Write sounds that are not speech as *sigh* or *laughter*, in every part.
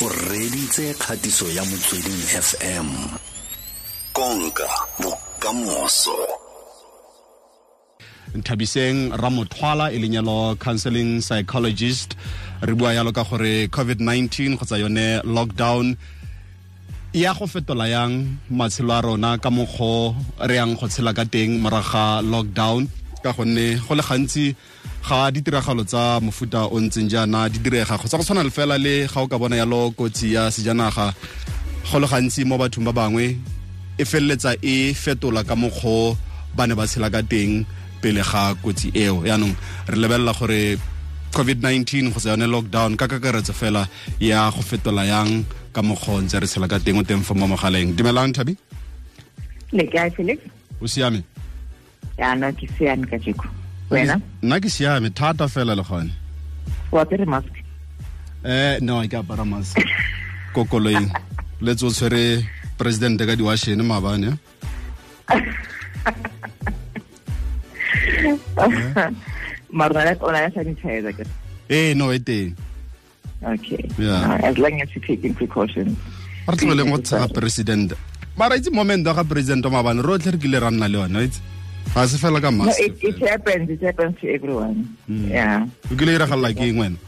o reditse kgatiso ya motsweding fm konka bokamoso. Nthabiseng ramothwala e leng yalo counseling psychologist. Re bua yalo ka gore covid-19 kgotsa yone lockdown ya go fetola yang? Matshelo a rona ka mokgwa re yang go tshela ka teng moraga lockdown ka gonne go le gantsi ga ditiragalo tsa mofuta o ntseng jaana di direga. Go tsa go tshwana le fela le ga o ka bona yalo kotsi ya sejanaga go le gantsi mo bathong ba bangwe e feleletsa e fetola ka mokgwa ba ne ba tshela ka teng pele ga kotsi eo. Yaanong re lebelela gore covid-19 go yone lockdown ka kakaretso fela ya go fetola yang ka mokgwa ntse re tshela ka teng o teng fa mo mogaleng. Dumelang thabi? Le kae felix o siame ya ke siame ka jeko. Wena? Nna ke siame thata fela le gone. Wa apere mask? Eh no ke apara mask. Ko koloing. Le tso tshwere presidente ka diwashene maabane *laughs* mara ona ona ya sanitizer ke eh no e teng. Okay. Yeah. Uh, as long as you taking precautions. Re tlhobeleng go president mara itse moment wa ga president wa maabane rotlhe re kile ra nna le yone itse ga fela ka no it, it happens it happens to everyone. Yeah. O kile iragalela ke eng wena?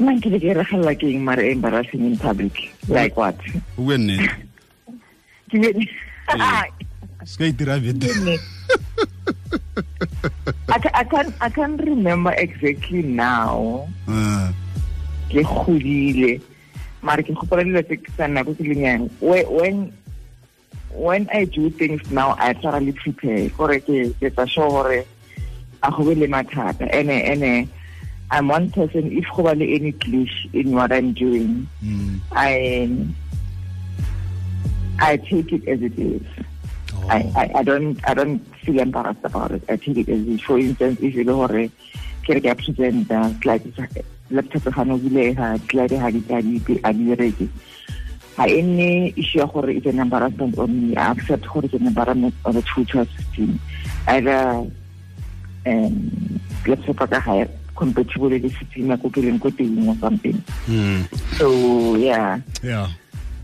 Nna ke ke regalela ke eng mara embarrassing in public? Like what? O bue nnete. *laughs* Ke be se ka itira bete I, ca- I can't I can't remember exactly now. Ah, ke godile mara ke gopola dilo tse ke sa nako ke lenyang when when I do things now I thoroughly prepare ke tsa sure gore a go be le mathata ene ene I'm one person if ba le any glitch in what I'm doing mm. I I take it as it is I, I, I don't I don't feel embarrassed about it. I take it as it. For instance, if you go hore ke re ke a present slide laptop ga no bulega slide ha di tadi a di bereke ha ene issue ya gore it's an embarrassment on me. I accept gore it's an embarrassment on the future system. Either um laptop ka ha compatible le system ya ko keleng ko teng or something Mm. so yeah. Yeah.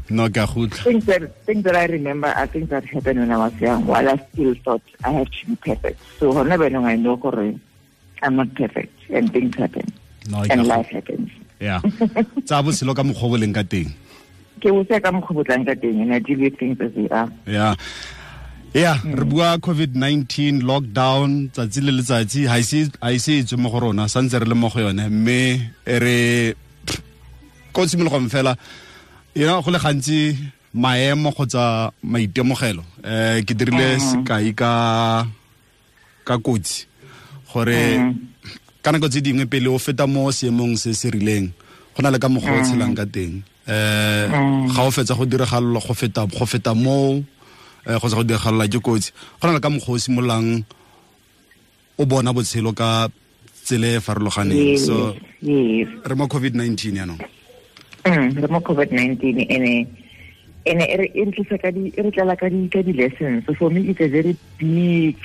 No ke a things that things that I remember are things that happened when I was young. While I still thought I had to be perfect. So whenever I know correct, I'm not perfect, and things happen, no and life happens. yeah. Tsa botshelo ka mokgwa o bo leng ka teng Ke botse ka mokgwa botlang ka teng, and I deal with things as they are. yeah yeah re bua covid-19 lockdown tsatsi le letsatsi ha ise ha e tswe mo go rona santse re le mo go yone mme e re ko simologong fela you know go le gantsi maemo kgotsa maitemogelo um ke dirile sekai ka ka kotsi gore ka nako tse dingwe pele o feta mo seemong se se rileng go na le ka mokgwa o tshelang ka teng eh ga o fetsa go go feta go feta mo eh go tsa go ke kotsi. Le ka mokgwa o simololang o bona botshelo ka tsele e farologaneng. So re mo covid-19 yaanong Mm, re mo COVID-19 ene ene e re tlisa ka di re tlala ka di ka di lessons. So for me, it's a very big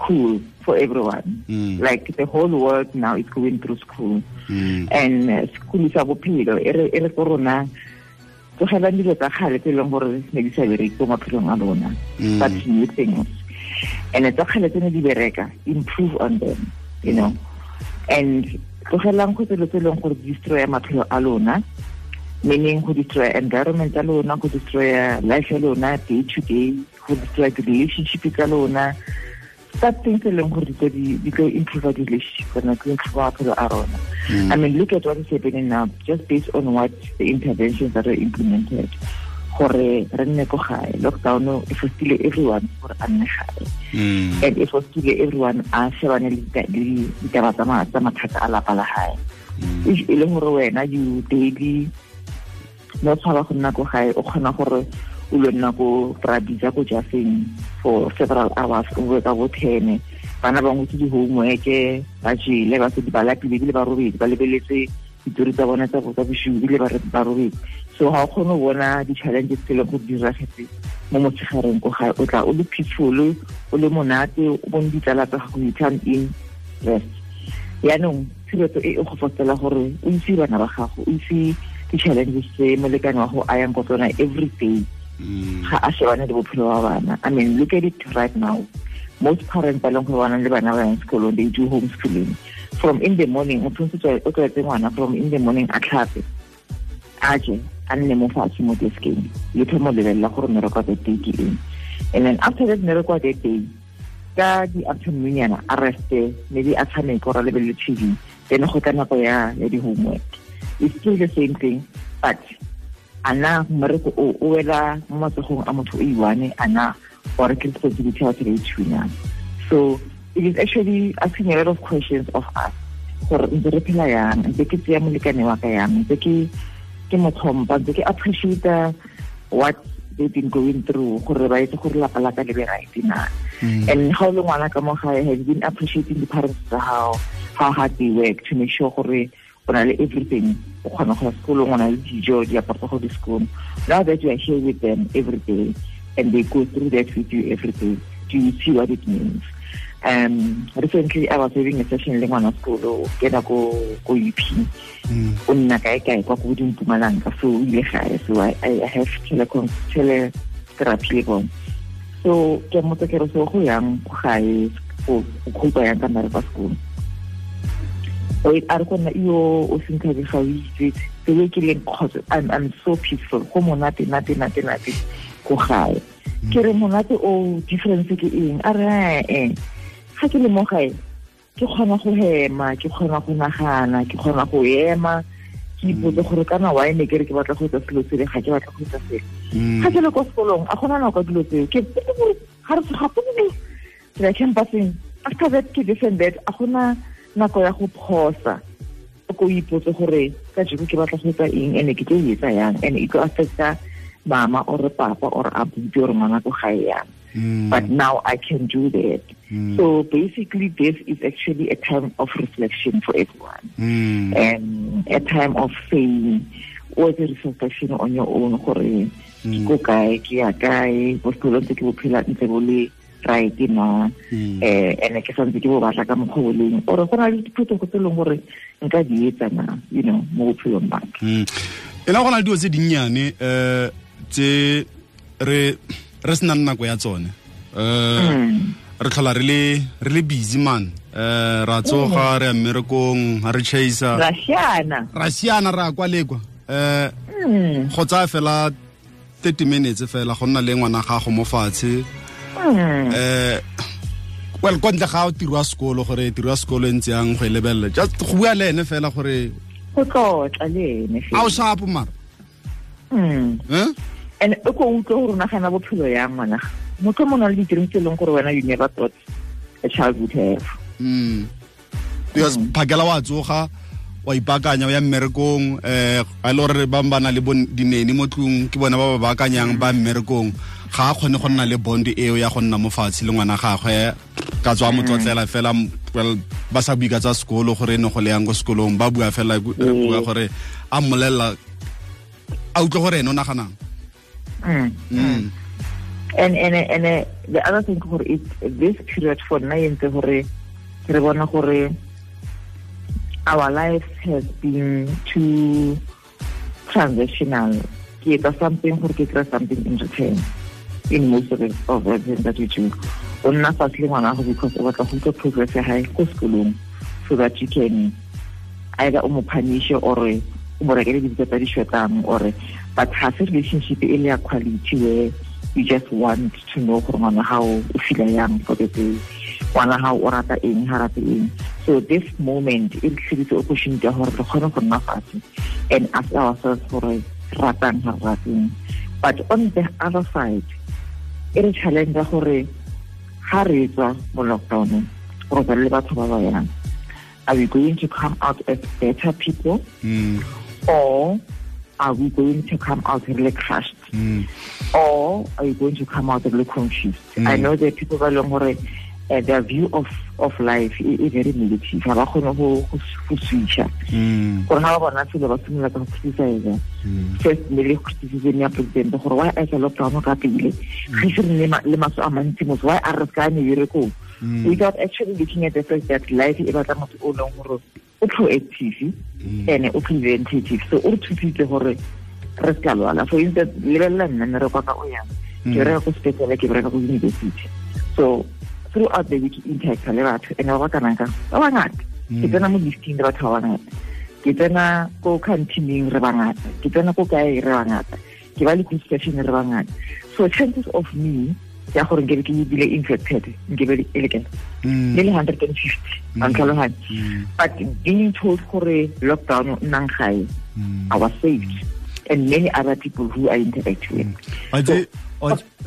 school for everyone. Mm. Like the whole world now is going through school. Mm. and uh, school sa bophelo e re e re ko rona tlogelang dilo tsa kgale tse e leng gore ne di sa bereke mo maphelong a rona Mm. but new things and tsa kgale tse ne di bereka improve on them you know and tlogelang go tselo tse e leng gore di destroya maphelo a lona meaning go destroy environment ya lona go destroy life ya lona day to day go destroy the relationship tsa lona that things e leng gore di tlo di di tlo improve the relationship rona tlo improve maphelo a rona. I mean look at what is happening now just based on what the interventions that are implemented. Gore re nne ko gae. Lockdown e fostile everyone gore a nne gae. Mm. and e fostile everyone a shebane le dita- le ditaba tsa ma- tsa mathata a lapa la gae if e le gore wena you daily no tshaba go nna ko gae o kgona gore o lo nna ko brabisa ko jafeng for several hours o boe ka bo ten. Bana ba ngwetse di-homeworke ba jele ba se ba lapile ebile ba robedi ba lebeletse ditori tsa bona tsa tsa ebile ba robedi so ga o kgone go bona di-challenges tse leng di diragetse mo motshegareng ko gae o tla o le peaceful o le monate o bone ditsala tsa gago you come in rest. Yaanong tshireletso e e go fostela gore o itse bana ba gago o itse di-challenges tse molekane wa go a ko tsona every day Mm. ga a shebane le bophelo ba bana. I mean look at it right now. Most parents ba leng gore ba nang le bana ba yang sekolong they do homeschooling. From in the morning o tshwanetse o tlwaetse ngwana from in the morning a tlhape a je a nne mo fatshe mo deskeng. Le thomo lebelela gore mereko ya day ke eng. And then after that mereko ya day ka di-afternoon yana a reste maybe a tshameke or a lebelele tv then go tla nako ya di-homework. It's still the same thing but a na mmereko o o wela mo matsogong a motho o i-one a na or ke responsibility ya batho ba so it is actually asking a lot of questions of us. Gore ntse re phela yang ntse ke tseya molekane wa ka yang ntse ke ke motlhompa ntse ke appreciate what they've been going through gore ba etse gore lapa la ka le be right na. Mm. And ga o le ngwana ka mo gae has been appreciating the parents tsa how how hard they work to make sure gore o na le everything. O kgona go ya sekolong o na le dijo diaparo tsa go di sekolo. Now that you are here with them every day and they go through that with you every day do you see what it means? Um recently i was having a session le ngwana sekolo ke na ko ko UP o nna kae kae kwa ko dimpumalanga so o ile gae. So i, I have teletherapy le bone. So ke motse ke re so go yang go gae go go yang ka mare kwa sekolo a re kona iyo o senthabe ga o itse the way ke leng kgotsa I'm, i'm so peaceful. Go monate nate nate nate go gae. Ke re monate o difference ke eng? A re eh ga ke le mo gae ke kgona go hema ke kgona go nagana ke kgona go ema. Ke ipotse gore kana wa ene ke re ke batla go etsa selo sele ga ke batla go etsa sele ga ke le ko sekolong a gona nako dilo tseo. Ke ga re gapole like campusing after that ke this and that a gona nako ya go phosa. Ko ipotse gore ka jeko ke batla go etsa eng? Ene ke tlo e etsa yang? And e tlo affecta mama or papa or abuti or ngwana ko gae yang? But now I can do that. So basically, this is actually a time of reflection for everyone, and a time of saying, "What is reflection on your own?" Gore ko kae ke ya kae sekolong tse ke phela ntse bo le right na eh ene ke santse ke bo batla ka mokgwa o leng ore go na le diphetogo tse leng gore nka di etsa na you know mo bophelong baka e la go na le dilo tse dinnyane um tse re re se nang nako ya tsone. Um re tlhola re le re le busy man. Um ra tsoga re ya mmerekong re chasa ra siana. Ra kwa lekwa. Um go tsaya fela thirty minutes fela go nna le ngwana gago mo fatshe um well kwa ntle ga o tiro wa sekolo gore tiro ya sekolo e ntse yang go e lebelela just go bua le ene fela gore go tlotla le ene a o shapo mara? And e ko utlwe gore nagana bophelo ya ngwana. Motho mo na le ditirong tse e leng gore wena you never thought a child would have. Mm. because phakela wa tsoga wa ipakanya o ya mmerekong um e le gore ba ba na le dineni mo tlong ke bona ba ba baakanyang ba mmerekong. Ga a kgone go nna le bond eo ya go nna mo fatshe le ngwana gagwe. Ka tswa mo tlotlela fela well ba sa bua ka tsa sekolo gore e ne go le yang ko sekolong. Ba bua fela eh, bua gore a mmolelela a utlwe gore ene o naganang. Mm. Mm. and and and the other thing gore it this period for nna e ntse gore re bona gore our life has been too transactional ke etsa something ke kry something in return in most of, it, of everything that we do. O nna fatshe le ngwana gago because o batla go utlwa progress ya gae ko so that you can either o mo or o mo rekele dibitsa tsa di-shotang or but ga se relationship e le quality where you just want to know gore ngwana gago o feel yang for the day. Ngwana gago o rata eng ga rata eng so this moment e re tlheditse opportunity ya gore re kgone go nna fatshe and ask ourselves gore ratang ga re rateng but on the other side e re challenge gore ga re tswa mo lockdown. Gore ba le batho ba ba yang are we going to come out as better people? Mm. or are we going to come out really crushed? Mm. or are we going to come out really confused i know that people ba leng gore uh, their view of of life is very negative. Ga ba kgone go go switcha. Mm. gore ga ba bona selo ba simolola ka go criticize first mme le criticism ya president gore why a etsa lockdown ka pele? Mm. Ga se re le le maso a mantsi motho why a re ska ne berekong mm. without actually looking at the fact that life e batla motho o leng gore o proactive mm. and o preventative. So o re gore re se ka lwala. For instance lebelela nna nne re kwa ka o yang. Ke bereka ko sepetlele ke bereka ko university so throughout the week interacta le batho. And ba ba kanang ka ba bangata. Ke tsena mo lifting le batho ba bangata. Ke tsena ko cantining re bangata. Ke tsena ko kae re bangata. Ke ba le station re bangata. So chances of me ya gore nke ke bile infected nke be e le le le hundred and fifty antlhaloganye but being told gore lockdown o nnang gae i was saved. And many other people who I interact with.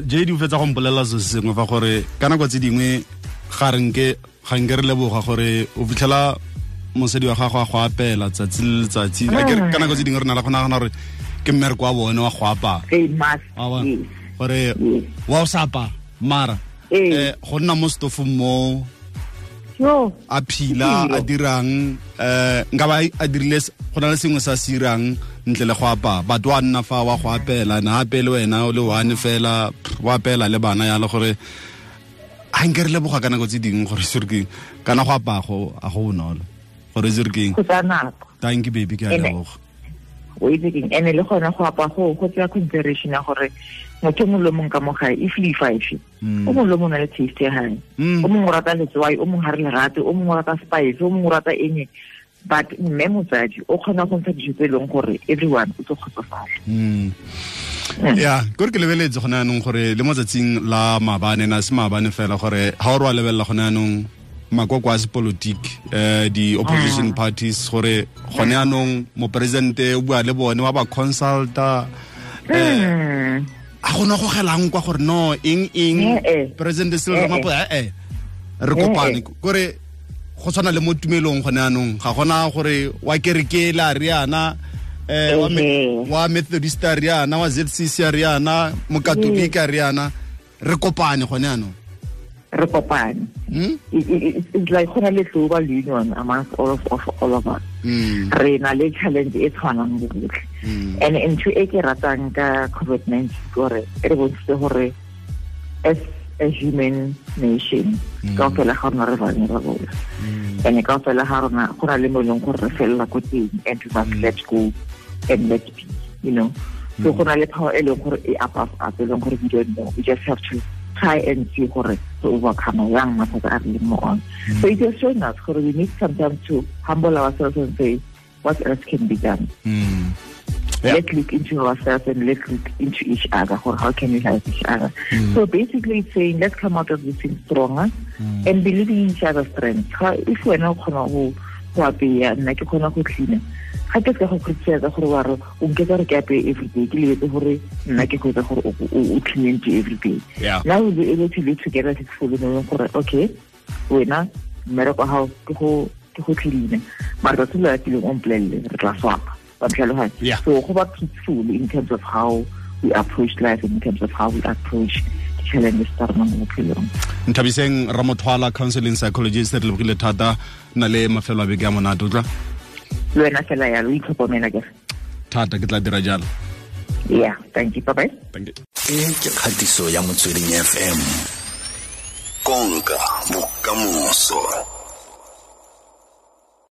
Jd o fetsa go mpolelela se sengwe fa gore ka nako tse dingwe ga renke ga nke re leboga gore o fitlhela mosadi wa gago a go apela tsatsi le letsatsi. Ka nako tse dingwe re na le go nagana gore ke mmereko wa bone wa go apaa gore wa o sapa mara um go nna mo stofong mo a phila a dirang um nka ba a dirile go na le sengwe sa sirang ntle le go apa batho wa nna fa wa go apela na apele wena o le one fela wa apela le bana ya le gore a nke re leboga ka nako tse dingwe gore se re keng? Kana go apa go a go bonolo. Gore se rekeng thank you baby ke a leboga. o itse keng? Ene le gona go apa go go tsaya consideration ya gore motho mongwe le mongwe ka mo gae e flee five o mongwe le mongwe na le taste ya gae o mongwe o rata letswai o mongwe ga re lerate o mongwe o rata spice o mongwe o rata eng but mme motsadi o kgona go ntsha dijo tse e leng gore everyone o tlo kgotsofala. Ya kore ke lebeletse gone yanong gore le mo tsatsing la mabane na se mabane fela gore ga o re wa lebelela gone yanong makoko a sepolotiki um di-opposition parties gore gone yanong moporesidente o bua le bone wa ba consulta um a gona go gelang kwa gore no eng eng? President still ramapo ee re kopane kore go tshwana le mo tumelong gone anong ga gona gore wa kereke la riana um wa methodist a riana wa zcc a riana mokatolika a riana re kopane gone anong re kopane. It's like go na le global union amongst all of, of all of us. Re na le challenge e tshwanang botlhe. And ntho e ke ratang ka covid-19 kore e re bontshitse gore as a human nation. Mm. Ka fela ga rona re vulnerable mm. and ka fela ga rona go na le mo e leng gore re felela ko teng and we must mm. let go and let be you know? So go na le power e leng gore e e leng gore we don't know. We just have to try and see gore to overcome yang mathata a re leng mo on so it has shown us gore we need sometimes to humble ourselves and say what else can be done yeah. let's look into ourselves and let's look into each other. Or how can we help each other? Mm. so basically it's saying let's come out of this thing stronger mm. and believe in each other's strength. If wena o kgona go go apeya nna ke kgona go cleana. Ga ke se go criticize gore wa re o nke ka re ke apeye everyday ke lebetse gore nna ke go etsa gore o clean into everyday now we'll be able to live together successfully knowing gore okay wena mmereko ga ke go cleana. Mara tsatsi le la tileng o mpolelele re tla swapa Yeah. So go back peaceful in terms of how we approach life in terms of how we approach the challenges tsa rona mo bophelong. Nthabiseng ramothwala counseling psychologist re lebogile thata na le mafelo a beke a monate o tla? Le wena fela yalo o itlhokomela kere thata ke tla dira jalo. Yeah thank you bye bye thank you. E ke kgatiso ya motsweding fm konka bokamoso